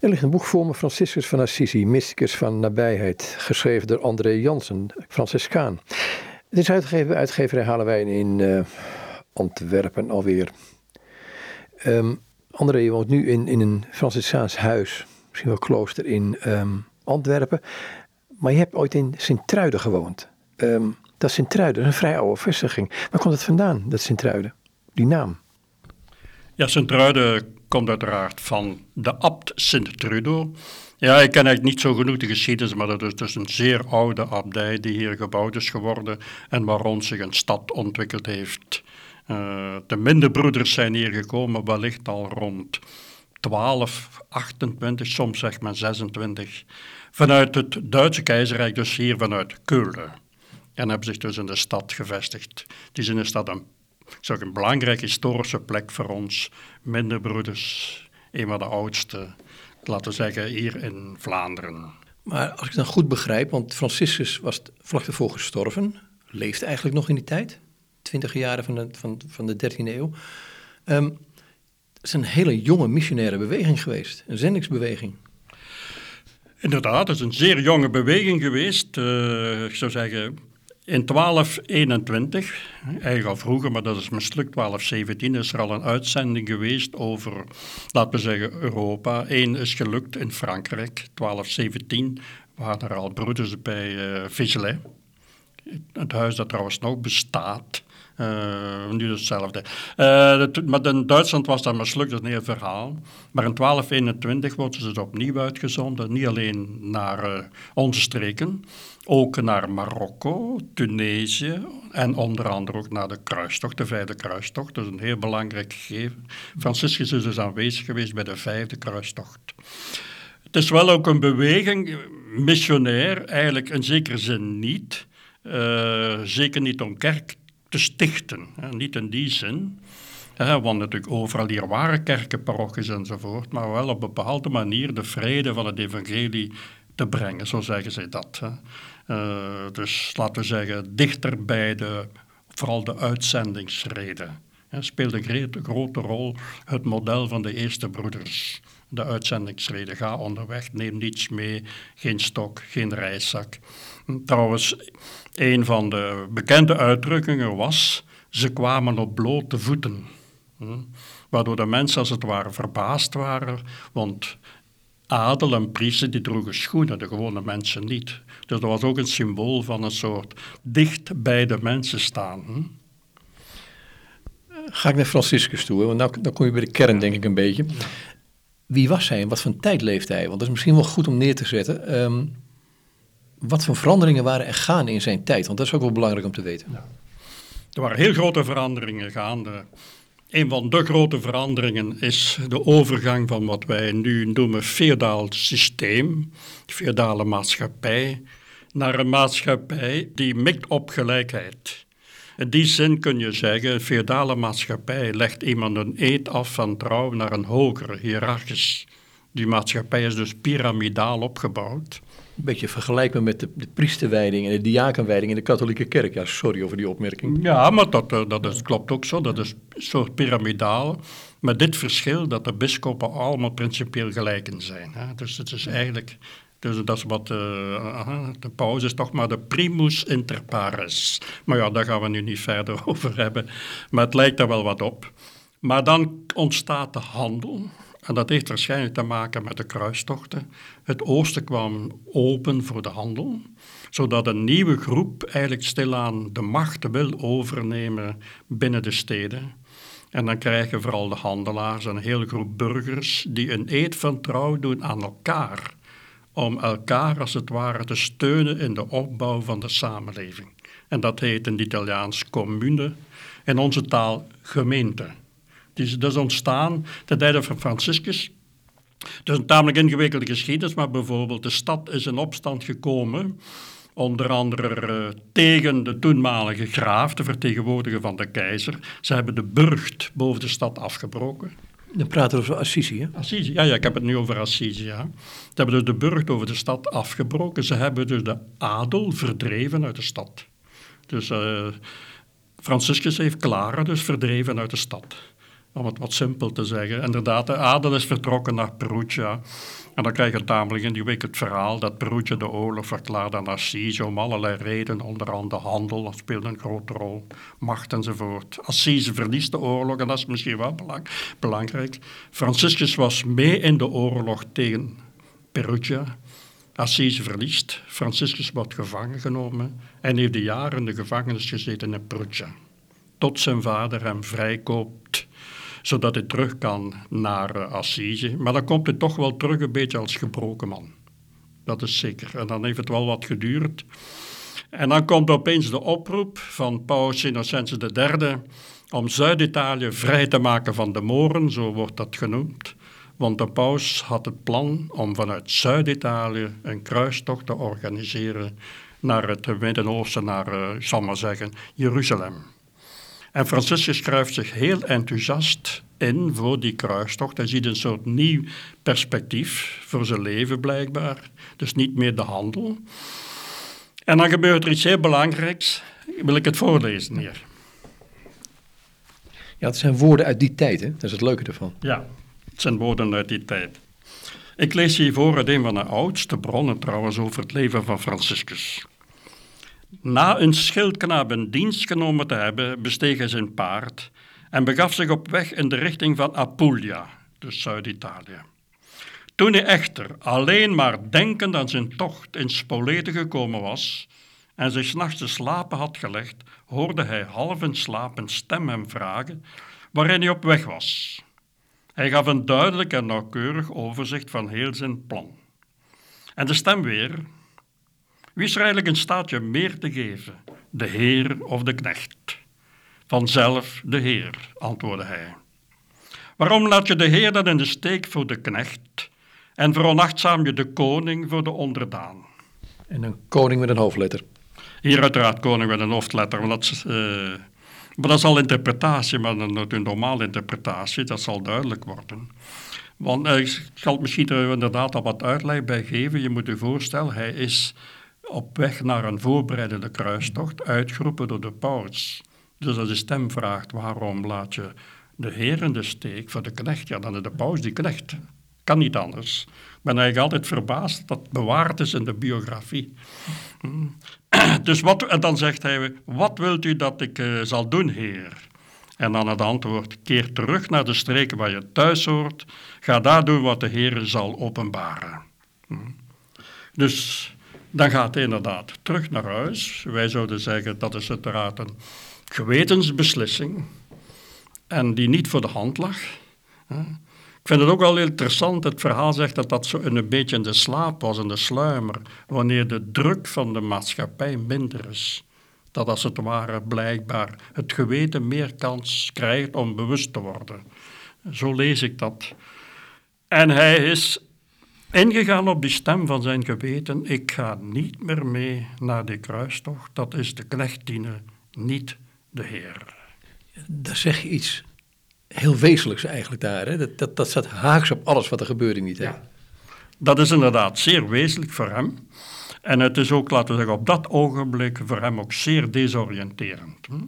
Er ligt een boek voor me, Franciscus van Assisi, Mysticus van Nabijheid, geschreven door André Jansen, Franciscaan. Het is uitgegeven bij uitgeverij in uh, Antwerpen alweer. Um, André je woont nu in, in een Franciscaans huis, misschien wel klooster in um, Antwerpen. Maar je hebt ooit in Sint-Truiden gewoond. Um, dat Sint-Truiden een vrij oude vestiging. Waar komt het vandaan, dat Sint-Truiden? Die naam? Ja, Sint-Truiden komt uiteraard van de abt Sint-Trudo. Ja, ik ken eigenlijk niet zo genoeg de geschiedenis, maar dat is dus een zeer oude abdij die hier gebouwd is geworden en waar rond zich een stad ontwikkeld heeft. Uh, de minderbroeders zijn hier gekomen wellicht al rond 12, 28, soms zegt men 26, vanuit het Duitse keizerrijk, dus hier vanuit Keulen. En hebben zich dus in de stad gevestigd. Het is in de stad een, zeg, een belangrijke historische plek voor ons minderbroeders. Een van de oudste, laten we zeggen, hier in Vlaanderen. Maar als ik dan goed begrijp, want Franciscus was vlak daarvoor gestorven, leeft eigenlijk nog in die tijd, twintig jaren van de, van, van de 13e eeuw. Um, het is een hele jonge missionaire beweging geweest, een zendingsbeweging. Inderdaad, het is een zeer jonge beweging geweest. Uh, ik zou zeggen, in 1221, eigenlijk al vroeger, maar dat is mislukt, 1217, is er al een uitzending geweest over, laten we zeggen, Europa. Eén is gelukt in Frankrijk, 1217, waren er al broeders bij uh. Het huis dat trouwens nog bestaat. Uh, nu hetzelfde. Uh, maar in Duitsland was dat mislukt, dat is verhaal. Maar in 1221 worden ze opnieuw uitgezonden, niet alleen naar uh, onze streken, ook naar Marokko, Tunesië en onder andere ook naar de kruistocht, de vijfde kruistocht. Dat is een heel belangrijk gegeven. Franciscus is dus aanwezig geweest bij de vijfde kruistocht. Het is wel ook een beweging, missionair, eigenlijk in zekere zin niet. Zeker niet om kerk te stichten, niet in die zin. Want natuurlijk overal hier waren kerken, parochies enzovoort, maar wel op een bepaalde manier de vrede van het evangelie te brengen, zo zeggen zij dat. Uh, dus laten we zeggen, dichter bij de, vooral de uitzendingsreden. Hè, speelt een grote rol het model van de eerste broeders. De uitzendingsreden. Ga onderweg, neem niets mee, geen stok, geen reiszak. Trouwens, een van de bekende uitdrukkingen was, ze kwamen op blote voeten. Hm? Waardoor de mensen als het ware verbaasd waren, want adel en priester die droegen schoenen, de gewone mensen niet. Dus dat was ook een symbool van een soort dicht bij de mensen staan. Hm? Ga ik naar Franciscus toe, want dan kom je bij de kern denk ik een beetje. Wie was hij en wat voor tijd leefde hij? Want dat is misschien wel goed om neer te zetten. Um, wat voor veranderingen waren er gaande in zijn tijd? Want dat is ook wel belangrijk om te weten. Er waren heel grote veranderingen gaande. Een van de grote veranderingen is de overgang van wat wij nu noemen feodaal systeem, feodale maatschappij, naar een maatschappij die mikt op gelijkheid. In die zin kun je zeggen, een feodale maatschappij legt iemand een eed af van trouw naar een hogere, hiërarchisch. Die maatschappij is dus piramidaal opgebouwd een beetje vergelijkbaar met de, de priesterwijding en de diakenwijding in de katholieke kerk. Ja, sorry over die opmerking. Ja, maar dat, eh, dat is, klopt ook zo. Dat is een soort piramidaal. Met dit verschil dat de bisschoppen allemaal principieel gelijken zijn. Hè. Dus het is eigenlijk... Dus dat is wat... Uh, de paus is toch maar de primus inter pares. Maar ja, daar gaan we nu niet verder over hebben. Maar het lijkt er wel wat op. Maar dan ontstaat de handel. En dat heeft waarschijnlijk te maken met de kruistochten. Het oosten kwam open voor de handel, zodat een nieuwe groep eigenlijk stilaan de macht wil overnemen binnen de steden. En dan krijgen vooral de handelaars een hele groep burgers die een eed van trouw doen aan elkaar, om elkaar als het ware te steunen in de opbouw van de samenleving. En dat heet in het Italiaans commune, in onze taal gemeente. Dus dat is ontstaan ten tijde van Franciscus. Het is een tamelijk ingewikkelde geschiedenis, maar bijvoorbeeld de stad is in opstand gekomen, onder andere uh, tegen de toenmalige graaf, de vertegenwoordiger van de keizer. Ze hebben de burcht boven de stad afgebroken. Dan praten we over Assisi, hè? Assisi, ja, ja, ik heb het nu over Assisi, ja. Ze hebben dus de burcht over de stad afgebroken. Ze hebben dus de adel verdreven uit de stad. Dus uh, Franciscus heeft Clara dus verdreven uit de stad. Om het wat simpel te zeggen. Inderdaad, de adel is vertrokken naar Perugia. En dan krijg je tamelijk in die week het verhaal dat Perugia de oorlog verklaarde aan Assise om allerlei redenen, onder andere handel, dat speelde een grote rol, macht enzovoort. Assise verliest de oorlog en dat is misschien wel belangrijk. Franciscus was mee in de oorlog tegen Perugia. Assise verliest, Franciscus wordt gevangen genomen en heeft de jaren in de gevangenis gezeten in Perugia. Tot zijn vader hem vrijkoopt zodat hij terug kan naar uh, Assise. Maar dan komt hij toch wel terug een beetje als gebroken man. Dat is zeker. En dan heeft het wel wat geduurd. En dan komt opeens de oproep van Paus Innocentius III om Zuid-Italië vrij te maken van de Moren, zo wordt dat genoemd. Want de paus had het plan om vanuit Zuid-Italië een kruistocht te organiseren naar het Midden-Oosten, naar, uh, zal maar zeggen, Jeruzalem. En Franciscus schrijft zich heel enthousiast in voor die kruistocht. Hij ziet een soort nieuw perspectief voor zijn leven blijkbaar. Dus niet meer de handel. En dan gebeurt er iets heel belangrijks. Wil ik het voorlezen hier? Ja, het zijn woorden uit die tijd, hè? Dat is het leuke ervan. Ja, het zijn woorden uit die tijd. Ik lees hier voor uit een van de oudste bronnen trouwens over het leven van Franciscus. Na een schildknaap dienst genomen te hebben, besteeg hij zijn paard en begaf zich op weg in de richting van Apulia, dus Zuid-Italië. Toen hij echter alleen maar denkend aan zijn tocht in Spolete gekomen was en zich s'nachts te slapen had gelegd, hoorde hij half in slaap een stem hem vragen waarin hij op weg was. Hij gaf een duidelijk en nauwkeurig overzicht van heel zijn plan. En de stem weer, wie is er eigenlijk in staat je meer te geven, de Heer of de knecht? Vanzelf de Heer, antwoordde hij. Waarom laat je de Heer dan in de steek voor de knecht en veronachtzaam je de koning voor de onderdaan? En een koning met een hoofdletter. Hier uiteraard koning met een hoofdletter, want dat, uh, maar dat is al interpretatie, maar een, normale interpretatie, dat zal duidelijk worden. Want uh, ik zal misschien er inderdaad al wat uitleg bij geven. Je moet je voorstellen, hij is op weg naar een voorbereidende kruistocht, uitgeroepen door de paus. Dus als de stem vraagt, waarom laat je de heer in de steek voor de knecht? Ja, dan is de paus die knecht. Kan niet anders. Ik ben eigenlijk altijd verbaasd dat bewaard is in de biografie. Dus wat, en dan zegt hij, wat wilt u dat ik uh, zal doen, heer? En dan het antwoord, keer terug naar de streken waar je thuis hoort. Ga daar doen wat de Heer zal openbaren. Hmm. Dus dan gaat hij inderdaad terug naar huis. Wij zouden zeggen dat is uiteraard een gewetensbeslissing en die niet voor de hand lag. Ik vind het ook wel interessant, het verhaal zegt dat dat zo een beetje in de slaap was, in de sluimer, wanneer de druk van de maatschappij minder is. Dat als het ware blijkbaar het geweten meer kans krijgt om bewust te worden. Zo lees ik dat. En hij is Ingegaan op die stem van zijn geweten, ik ga niet meer mee naar die kruistocht, dat is de knecht dienen, niet de Heer. Daar zeg je iets heel wezenlijks eigenlijk daar. Hè? Dat, dat, dat staat haaks op alles wat er gebeurde in die tijd. Ja. Dat is inderdaad zeer wezenlijk voor hem. En het is ook, laten we zeggen, op dat ogenblik voor hem ook zeer desoriënterend. Hm?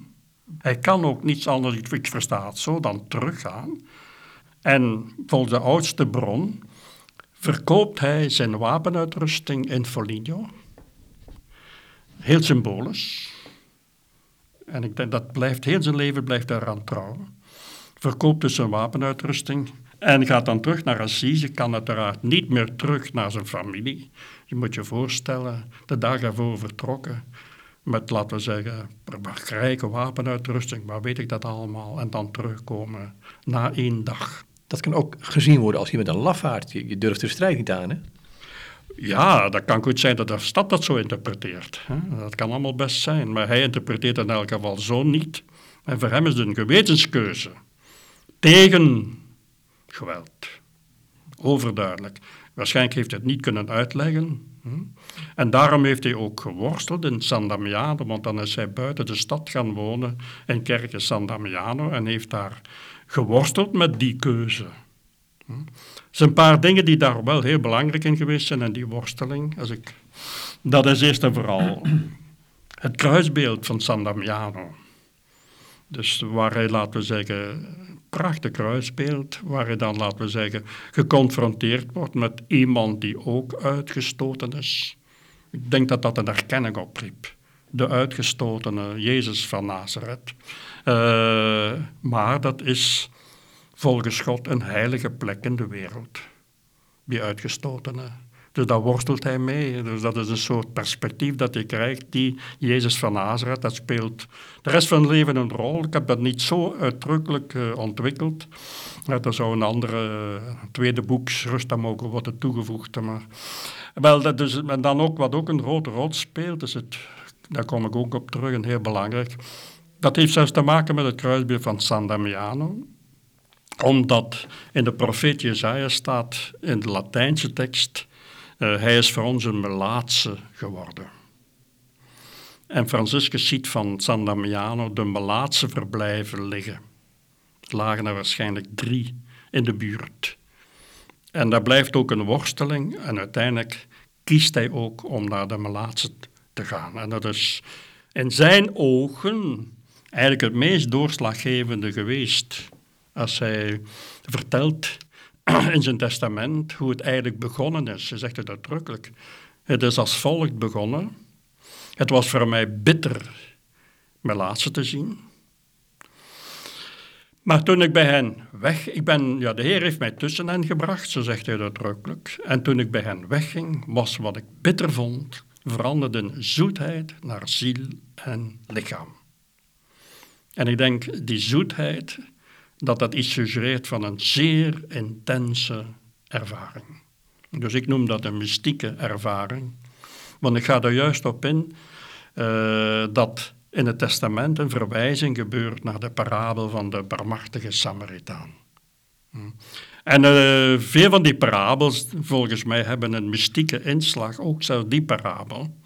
Hij kan ook niets anders, ik versta het zo, dan teruggaan. En volgens de oudste bron verkoopt hij zijn wapenuitrusting in Foligno. Heel symbolisch. En ik denk dat blijft, heel zijn leven blijft daaraan trouwen. Verkoopt dus zijn wapenuitrusting en gaat dan terug naar Assise. Kan uiteraard niet meer terug naar zijn familie. Je moet je voorstellen, de dag ervoor vertrokken. Met, laten we zeggen, rijke wapenuitrusting, maar weet ik dat allemaal. En dan terugkomen na één dag. Dat kan ook gezien worden als je met een lafaard. Je, je durft de strijd niet aan, hè? Ja, dat kan goed zijn dat de stad dat zo interpreteert. Hè? Dat kan allemaal best zijn. Maar hij interpreteert in elk geval zo niet. En voor hem is het een gewetenskeuze. Tegen geweld. Overduidelijk. Waarschijnlijk heeft hij het niet kunnen uitleggen. En daarom heeft hij ook geworsteld in San Damiano, want dan is hij buiten de stad gaan wonen in Kerkje San Damiano en heeft daar geworsteld met die keuze. Hm? Er zijn een paar dingen die daar wel heel belangrijk in geweest zijn en die worsteling. Als ik, dat is eerst en vooral het kruisbeeld van San Damiano. Dus waar hij, laten we zeggen, prachtig kruisbeeld, waar je dan, laten we zeggen, geconfronteerd wordt met iemand die ook uitgestoten is. Ik denk dat dat een erkenning opriep. De uitgestotene Jezus van Nazareth. Uh, maar dat is volgens God een heilige plek in de wereld. Die uitgestotene. Dus daar worstelt hij mee. Dus dat is een soort perspectief dat je krijgt. Die Jezus van Nazareth, dat speelt de rest van het leven een rol. Ik heb dat niet zo uitdrukkelijk uh, ontwikkeld. er zou een andere, uh, tweede boek rust aan mogen worden toegevoegd. Maar, wel, dat is, dan ook wat ook een grote rol speelt, is het, daar kom ik ook op terug, en heel belangrijk. Dat heeft zelfs te maken met het kruisbeeld van San Damiano omdat in de profeet Jezaja staat in de Latijnse tekst uh, hij is voor ons een melaatse geworden. En Franciscus ziet van San Damiano de melaatse verblijven liggen. Er lagen er waarschijnlijk drie in de buurt. En daar blijft ook een worsteling en uiteindelijk kiest hij ook om naar de melaatse te gaan. En dat is in zijn ogen eigenlijk het meest doorslaggevende geweest. Als hij vertelt in zijn testament hoe het eigenlijk begonnen is. Hij zegt het uitdrukkelijk. Het is als volgt begonnen. Het was voor mij bitter mijn laatste te zien. Maar toen ik bij hen weg, ik ben, ja, de Heer heeft mij tussen hen gebracht, zo zegt hij uitdrukkelijk. En toen ik bij hen wegging, was wat ik bitter vond, veranderde in zoetheid naar ziel en lichaam. En ik denk, die zoetheid, dat dat iets suggereert van een zeer intense ervaring. Dus ik noem dat een mystieke ervaring, want ik ga er juist op in uh, dat in het testament een verwijzing gebeurt naar de parabel van de barmachtige Samaritaan. Hm. En uh, veel van die parabels, volgens mij, hebben een mystieke inslag, ook zelfs die parabel.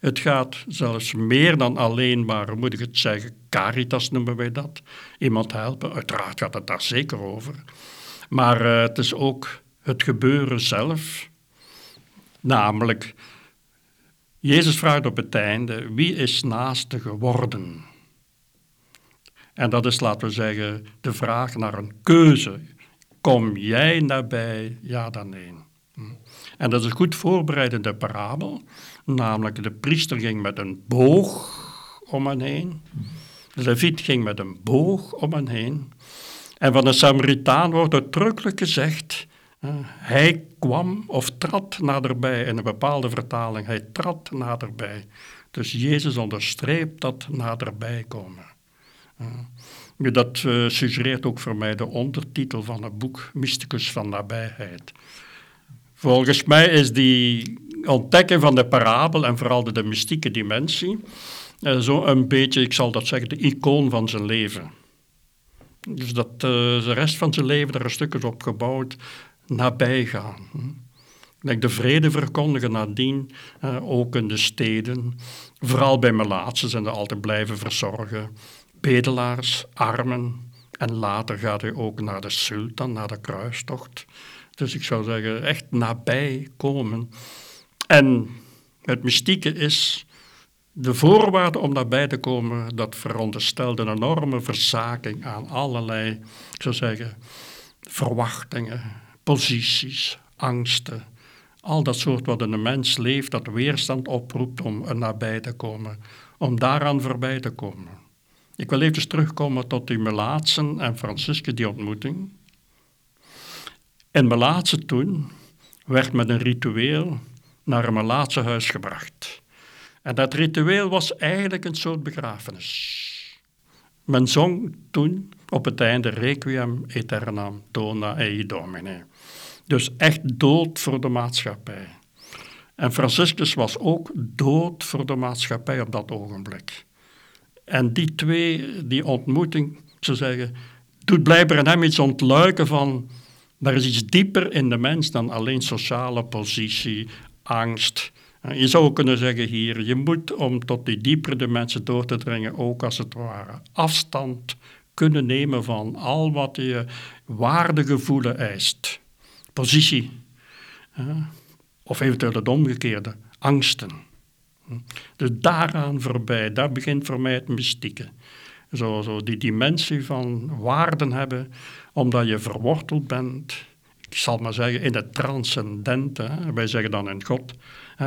Het gaat zelfs meer dan alleen maar, moet ik het zeggen, caritas noemen wij dat. Iemand helpen, uiteraard gaat het daar zeker over. Maar uh, het is ook het gebeuren zelf. Namelijk, Jezus vraagt op het einde, wie is naaste geworden? En dat is, laten we zeggen, de vraag naar een keuze. Kom jij nabij, ja dan nee? Hm. En dat is goed voorbereid in de parabel. Namelijk, de priester ging met een boog om hen heen. De leviet ging met een boog om hen heen. En van de Samaritaan wordt uitdrukkelijk gezegd, hij kwam of trad naderbij. In een bepaalde vertaling, hij trad naderbij. Dus Jezus onderstreept dat naderbij komen. Dat uh, suggereert ook voor mij de ondertitel van het boek Mysticus van nabijheid. Volgens mij is die ontdekken van de parabel en vooral de, de mystieke dimensie uh, zo een beetje, ik zal dat zeggen, de icoon van zijn leven. Dus dat uh, de rest van zijn leven er een stuk is op gebouwd, nabij gaan. Hm. Ik denk de vrede verkondigen nadien, uh, ook in de steden. Vooral bij melaatsen zijn er altijd blijven verzorgen. Bedelaars, armen. En later gaat hij ook naar de sultan, naar de kruistocht. Dus ik zou zeggen, echt nabij komen. En het mystieke is, de voorwaarde om daarbij te komen, dat veronderstelt een enorme verzaking aan allerlei, ik zou zeggen, verwachtingen, posities, angsten. Al dat soort wat in een mens leeft, dat weerstand oproept om er nabij te komen, om daaraan voorbij te komen. Ik wil even terugkomen tot die Melaatsen en Franciscus, die ontmoeting. En Melaatse toen werd met een ritueel naar een Melaatse huis gebracht. En dat ritueel was eigenlijk een soort begrafenis. Men zong toen op het einde Requiem aeternam dona ei domine. Dus echt dood voor de maatschappij. En Franciscus was ook dood voor de maatschappij op dat ogenblik. En die twee, die ontmoeting, zou zeggen, doet blijkbaar in hem iets ontluiken van er is iets dieper in de mens dan alleen sociale positie, angst. Je zou kunnen zeggen hier, je moet om tot die diepere dimensie door te dringen ook als het ware afstand kunnen nemen van al wat je waardegevoelen eist. Positie. Of eventueel het omgekeerde, angsten. Dus daaraan voorbij, daar begint voor mij het mystieke. Zo, zo die dimensie van waarden hebben, omdat je verworteld bent, ik zal maar zeggen, in het transcendente. Wij zeggen dan in God,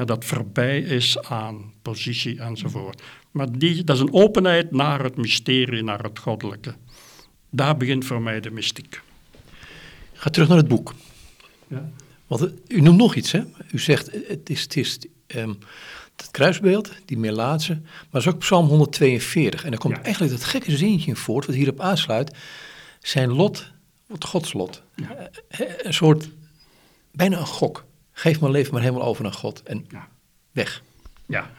dat voorbij is aan positie enzovoort. Maar die, dat is een openheid naar het mysterie, naar het goddelijke. Daar begint voor mij de mystiek. Ga terug naar het boek. Ja. Want u noemt nog iets, hè? U zegt, het is, het is um, het kruisbeeld, die Melaatse, maar dat is ook Psalm 142. En er komt Ja. eigenlijk dat gekke zinnetje in voort, wat hierop aansluit. Zijn lot wordt Gods lot. Eh, Een soort, bijna een gok. Geef mijn leven maar helemaal over aan God en Ja. weg. ja,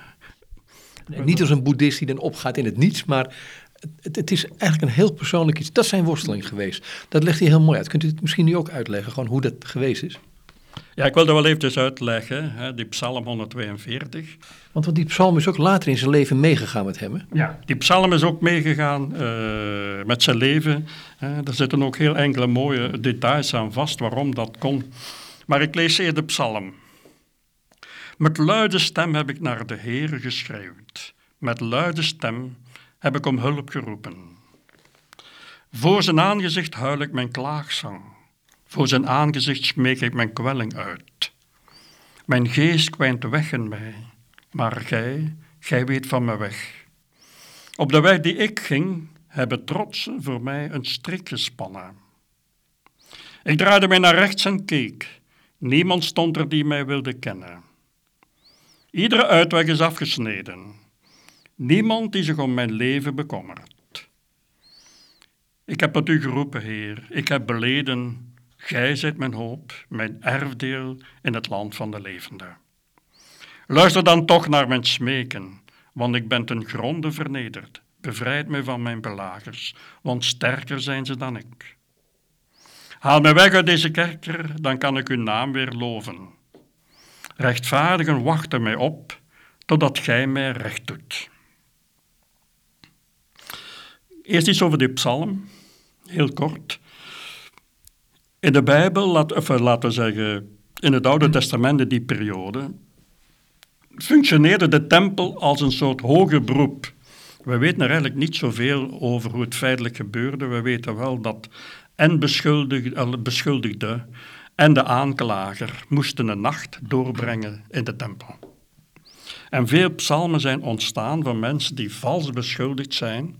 En niet als een boeddhist die dan opgaat in het niets, maar het, het is eigenlijk een heel persoonlijk iets. Dat is zijn worsteling geweest. Dat legt hij heel mooi uit. Kunt u het misschien nu ook uitleggen, gewoon hoe dat geweest is? Ja, ik wil dat wel eventjes uitleggen, hè, die Psalm 142. Want, die psalm is ook later in zijn leven meegegaan met hem. Hè? Ja. Die psalm is ook meegegaan eh, met zijn leven. hè. er zitten ook heel enkele mooie details aan vast waarom dat kon. Maar ik lees eerst de psalm. Met luide stem heb ik naar de Heer geschreeuwd. Met luide stem heb ik om hulp geroepen. Voor zijn aangezicht huil ik mijn klaagzang. Voor zijn aangezicht smeek ik mijn kwelling uit. Mijn geest kwijnt weg in mij, maar gij, gij weet van me weg. Op de weg die ik ging, hebben trotsen voor mij een strik gespannen. Ik draaide mij naar rechts en keek. Niemand stond er die mij wilde kennen. Iedere uitweg is afgesneden. Niemand die zich om mijn leven bekommert. Ik heb tot u geroepen, Heer. Ik heb beleden. Gij zijt mijn hoop, mijn erfdeel in het land van de levenden. Luister dan toch naar mijn smeken, want ik ben ten gronde vernederd. Bevrijd mij van mijn belagers, want sterker zijn ze dan ik. Haal mij weg uit deze kerker, dan kan ik uw naam weer loven. Rechtvaardigen wachten mij op, totdat gij mij recht doet. Eerst iets over die psalm, heel kort. In de Bijbel, laat, of eh, laten we zeggen, in het Oude Testament, in die periode, functioneerde de tempel als een soort hoger beroep. We weten er eigenlijk niet zoveel over hoe het feitelijk gebeurde. We weten wel dat en beschuldigde, eh, beschuldigde en de aanklager moesten een nacht doorbrengen in de tempel. En veel psalmen zijn ontstaan van mensen die vals beschuldigd zijn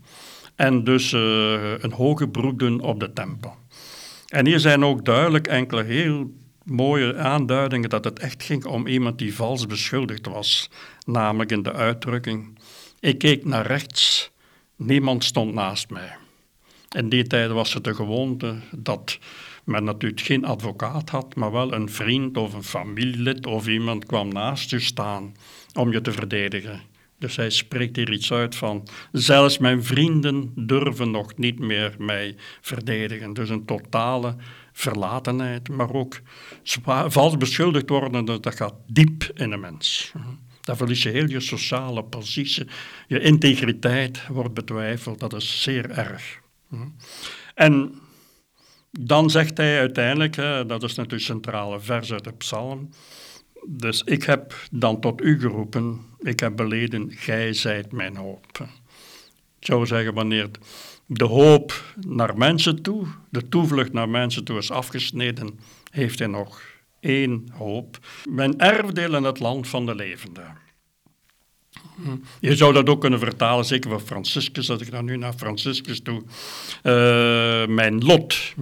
en dus uh, een hoge beroep doen op de tempel. En hier zijn ook duidelijk enkele heel mooie aanduidingen dat het echt ging om iemand die vals beschuldigd was, namelijk in de uitdrukking: Ik keek naar rechts, niemand stond naast mij. In die tijd was het de gewoonte dat men natuurlijk geen advocaat had, maar wel een vriend of een familielid of iemand kwam naast je staan om je te verdedigen. Dus hij spreekt hier iets uit van, zelfs mijn vrienden durven nog niet meer mij verdedigen. Dus een totale verlatenheid, maar ook vals beschuldigd worden, dat gaat diep in een mens. Dan verlies je heel je sociale positie, je integriteit wordt betwijfeld, dat is zeer erg. En dan zegt hij uiteindelijk, dat is natuurlijk centrale vers uit de psalm, dus ik heb dan tot u geroepen, ik heb beleden, gij zijt mijn hoop. Ik zou zeggen, wanneer de hoop naar mensen toe, de toevlucht naar mensen toe is afgesneden, heeft hij nog één hoop. Mijn erfdeel in het land van de levenden. Je zou dat ook kunnen vertalen, zeker voor Franciscus, als ik dan nu naar Franciscus toe. Uh, mijn lot.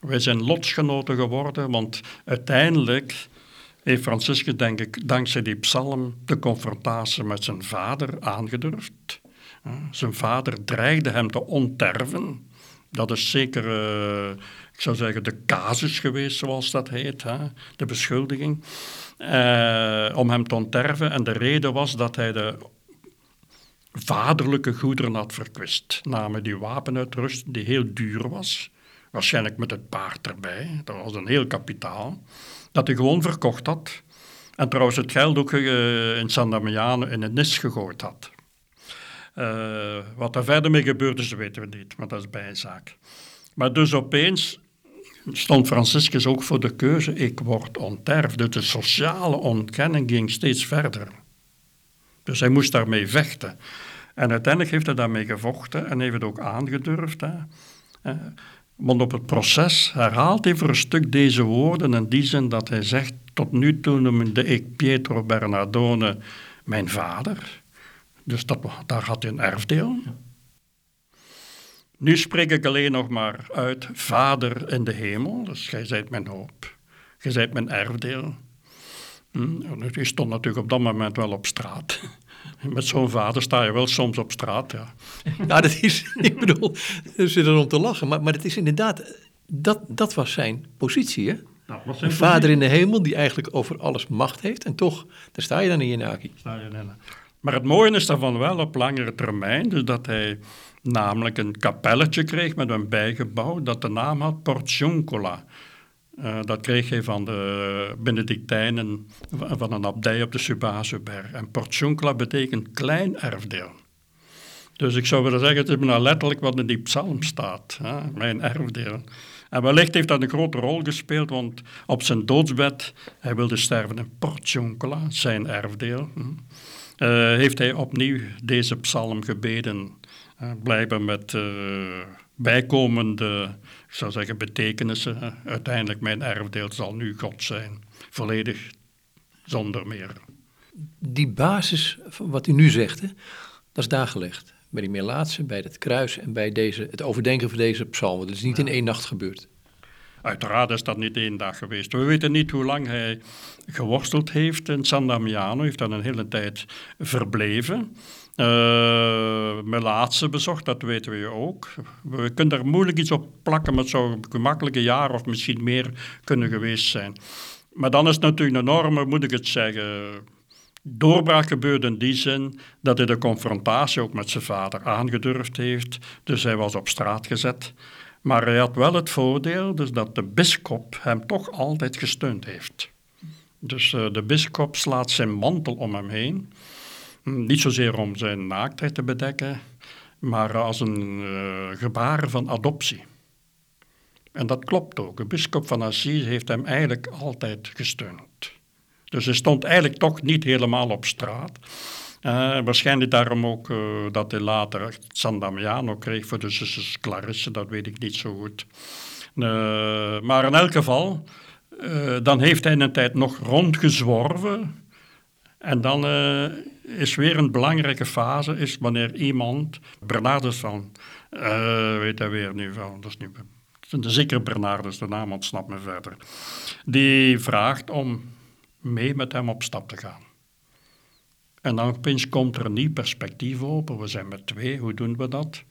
Wij zijn lotsgenoten geworden, want uiteindelijk heeft Franciscus, denk ik, dankzij die psalm de confrontatie met zijn vader aangedurfd. Zijn vader dreigde hem te onterven. Dat is zeker, uh, ik zou zeggen, de casus geweest, zoals dat heet, hè? de beschuldiging, uh, om hem te onterven. En de reden was dat hij de vaderlijke goederen had verkwist, namelijk die wapenuitrusting die heel duur was, waarschijnlijk met het paard erbij, dat was een heel kapitaal, dat hij gewoon verkocht had. En trouwens het geld ook uh, in San Damiano in het nis gegooid had. Uh, wat er verder mee gebeurd is, weten we niet, maar dat is bijzaak. Maar dus opeens stond Franciscus ook voor de keuze, ik word onterfd. De sociale ontkenning ging steeds verder. Dus hij moest daarmee vechten. En uiteindelijk heeft hij daarmee gevochten en heeft het ook aangedurfd. Hè. Want op het proces herhaalt hij voor een stuk deze woorden in die zin dat hij zegt, tot nu toe noemde ik Pietro Bernardone mijn vader. Dus dat, daar had hij een erfdeel. Nu spreek ik alleen nog maar uit Vader in de hemel, dus gij zijt mijn hoop, gij zijt mijn erfdeel. Hm? Stond natuurlijk op dat moment wel op straat. Met zo'n vader sta je wel soms op straat, ja. Nou, dat is, ik bedoel, er zit er om te lachen, maar, maar het is inderdaad, dat, dat was zijn positie, hè? Nou, een vader in de hemel die eigenlijk over alles macht heeft en toch, daar sta je dan in je naki. Maar het mooie is daarvan wel op langere termijn, dus dat hij namelijk een kapelletje kreeg met een bijgebouw dat de naam had Portioncola. Uh, dat kreeg hij van de Benedictijnen van een abdij op de Subazuberg. En Portioncola betekent klein erfdeel. Dus ik zou willen zeggen, het is nou letterlijk wat in die psalm staat, hè, mijn erfdeel. En wellicht heeft dat een grote rol gespeeld, want op zijn doodsbed, hij wilde sterven in Portioncola, zijn erfdeel, hm, uh, heeft hij opnieuw deze psalm gebeden. Blijkbaar met uh, bijkomende, zou zeggen, betekenissen. uiteindelijk mijn erfdeel zal nu God zijn, volledig zonder meer. Die basis van wat u nu zegt, hè, dat is daar gelegd. Bij die Melaatse, bij het kruis en bij deze, het overdenken van deze psalmen. Dat is niet in één nacht gebeurd. Uiteraard is dat niet één dag geweest. We weten niet hoe lang hij geworsteld heeft in San Damiano. Hij heeft dan een hele tijd verbleven. Uh, Melaatse bezocht, dat weten we ook. We kunnen daar moeilijk iets op plakken, zou een gemakkelijke jaar of misschien meer kunnen geweest zijn. Maar dan is het natuurlijk een enorme, moet ik het zeggen, doorbraak gebeurd in die zin dat hij de confrontatie ook met zijn vader aangedurfd heeft. Dus hij was op straat gezet. Maar hij had wel het voordeel dus dat de bischop hem toch altijd gesteund heeft. Dus uh, de bischop slaat zijn mantel om hem heen. Niet zozeer om zijn naaktheid te bedekken, maar als een uh, gebaar van adoptie. En dat klopt ook. De bischop van Assise heeft hem eigenlijk altijd gesteund. Dus hij stond eigenlijk toch niet helemaal op straat. Uh, waarschijnlijk daarom ook uh, dat hij later San Damiano kreeg voor de zusjes Clarisse, dat weet ik niet zo goed. Maar in elk geval, dan heeft hij een tijd nog rondgezworven. En dan is weer een belangrijke fase, is wanneer iemand, Bernardus van, weet hij weer nu van, dat is nu, zeker Bernardus, de naam ontsnapt me verder, die vraagt om mee met hem op stap te gaan. En dan komt er een nieuw perspectief open. We zijn met twee, hoe doen we dat?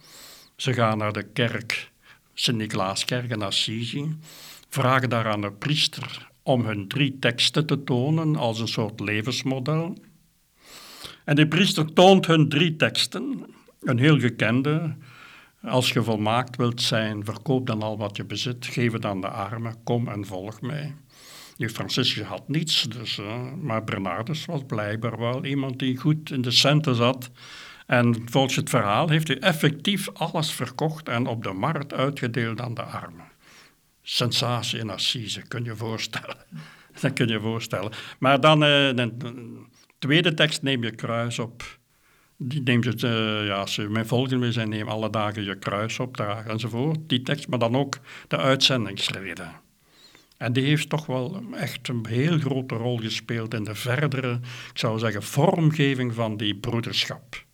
Ze gaan naar de kerk, Sint-Niklaaskerk in Assisi, vragen daar aan de priester om hun drie teksten te tonen als een soort levensmodel. En de priester toont hun drie teksten, een heel gekende. Als je volmaakt wilt zijn, verkoop dan al wat je bezit, geef het aan de armen, kom en volg mij. Die Franciscus had niets, dus, uh, maar Bernardus was blijkbaar wel iemand die goed in de centen zat. En volgens het verhaal heeft hij effectief alles verkocht en op de markt uitgedeeld aan de armen. Sensatie in Assise, kun je voorstellen. Dat kun je voorstellen. Maar dan, uh, de, tweede tekst, neem je kruis op. Die neemt het, uh, ja, je mijn volgende wil zijn, neem alle dagen je kruis op, draag enzovoort. Die tekst, maar dan ook de uitzendingsreden. En die heeft toch wel echt een heel grote rol gespeeld in de verdere, ik zou zeggen, vormgeving van die broederschap.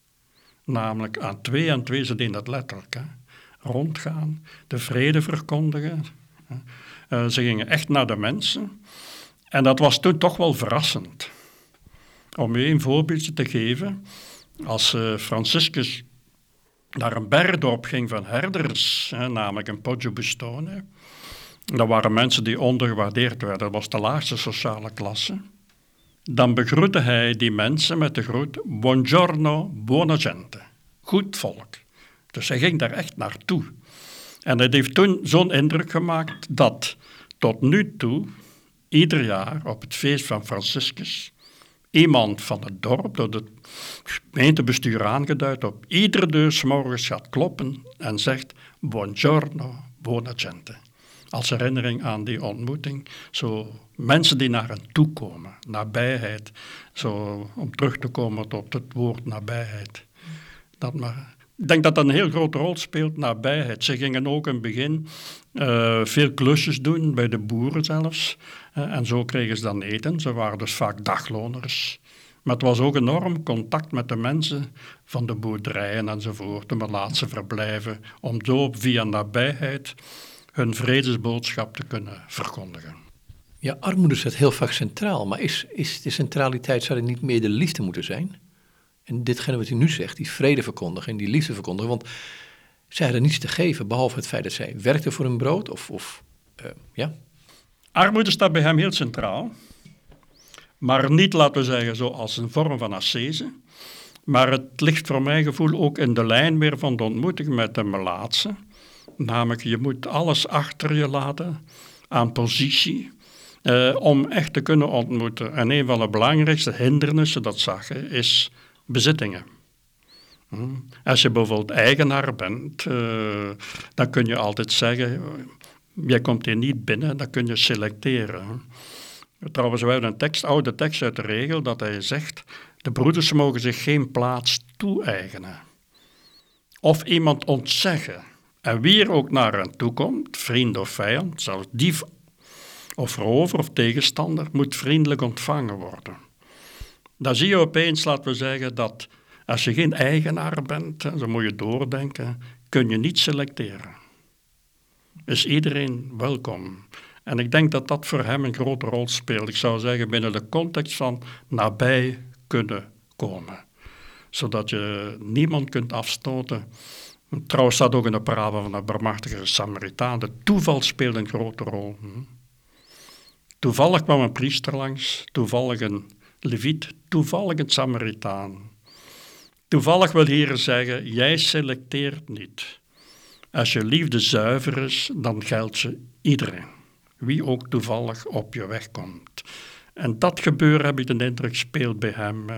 Namelijk aan twee en twee, ze deden dat letterlijk. Rondgaan, de vrede verkondigen. Uh, ze gingen echt naar de mensen. En dat was toen toch wel verrassend. Om u een voorbeeldje te geven. Als uh, Franciscus naar een bergdorp ging van herders, hè, namelijk een Poggio Bustone, dat waren mensen die ondergewaardeerd werden. Dat was de laagste sociale klasse. Dan begroette hij die mensen met de groet Buongiorno, buona gente. Goed volk. Dus hij ging daar echt naartoe. En het heeft toen zo'n indruk gemaakt dat tot nu toe, ieder jaar op het feest van Franciscus, iemand van het dorp, door het gemeentebestuur aangeduid, op iedere deur morgens gaat kloppen en zegt Buongiorno, buona gente als herinnering aan die ontmoeting. Zo mensen die naar hen toe komen, nabijheid. Zo, om terug te komen tot het woord nabijheid. Dat maar. Ik denk dat dat een heel grote rol speelt, nabijheid. Ze gingen ook in het begin uh, veel klusjes doen, bij de boeren zelfs. Uh, en zo kregen ze dan eten. Ze waren dus vaak dagloners. Maar het was ook enorm contact met de mensen van de boerderijen enzovoort, de laatste verblijven, om zo via nabijheid hun vredesboodschap te kunnen verkondigen. Ja, armoede staat heel vaak centraal, maar is, is de centraliteit, zou er niet meer de liefde moeten zijn? En ditgene wat u nu zegt, die vrede verkondigen en die liefde verkondigen, want zij hadden niets te geven, behalve het feit dat zij werkten voor hun brood, of, of uh, ja. Armoede staat bij hem heel centraal. Maar niet, laten we zeggen, zo als een vorm van ascese. Maar het ligt voor mijn gevoel ook in de lijn weer van de ontmoeting met de melaatse. Namelijk, je moet alles achter je laten aan positie. Eh, om echt te kunnen ontmoeten. En een van de belangrijkste hindernissen, dat zag is bezittingen. Hm. Als je bijvoorbeeld eigenaar bent, uh, dan kun je altijd zeggen, jij komt hier niet binnen, dan kun je selecteren. Trouwens, we hebben een tekst, oude tekst uit de regel dat hij zegt: de broeders mogen zich geen plaats toe-eigenen. Of iemand ontzeggen. En wie er ook naar hen toe komt, vriend of vijand, zelfs dief of rover of tegenstander, moet vriendelijk ontvangen worden. Dan zie je opeens, laten we zeggen, dat als je geen eigenaar bent, zo moet je doordenken, kun je niet selecteren. Is iedereen welkom. En ik denk dat dat voor hem een grote rol speelt. Ik zou zeggen binnen de context van nabij kunnen komen. Zodat je niemand kunt afstoten. Trouwens staat ook in de parabel van de barmhartige Samaritaan. De toeval speelt een grote rol. Hm. Toevallig kwam een priester langs, toevallig een leviet, toevallig een Samaritaan. Toevallig wil hier zeggen, jij selecteert niet. Als je liefde zuiver is, dan geldt ze iedereen wie ook toevallig op je weg komt. En dat gebeuren, heb ik de indruk, speelt bij hem uh,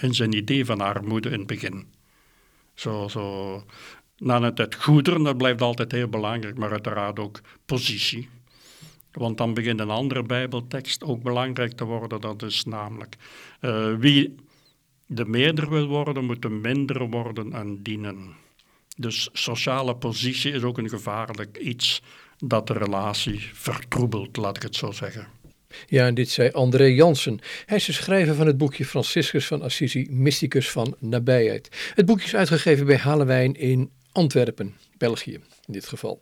in zijn idee van armoede in het begin. Zo, zo, na het, het goederen, dat blijft altijd heel belangrijk, maar uiteraard ook positie. Want dan begint een andere Bijbeltekst ook belangrijk te worden. Dat is namelijk uh, wie de meerder wil worden, moet de minder worden en dienen. Dus sociale positie is ook een gevaarlijk iets dat de relatie vertroebelt, laat ik het zo zeggen. Ja, en dit zei André Jansen. Hij is de schrijver van het boekje Franciscus van Assisi, Mysticus van Nabijheid. Het boekje is uitgegeven bij Halewijn in Antwerpen, België in dit geval.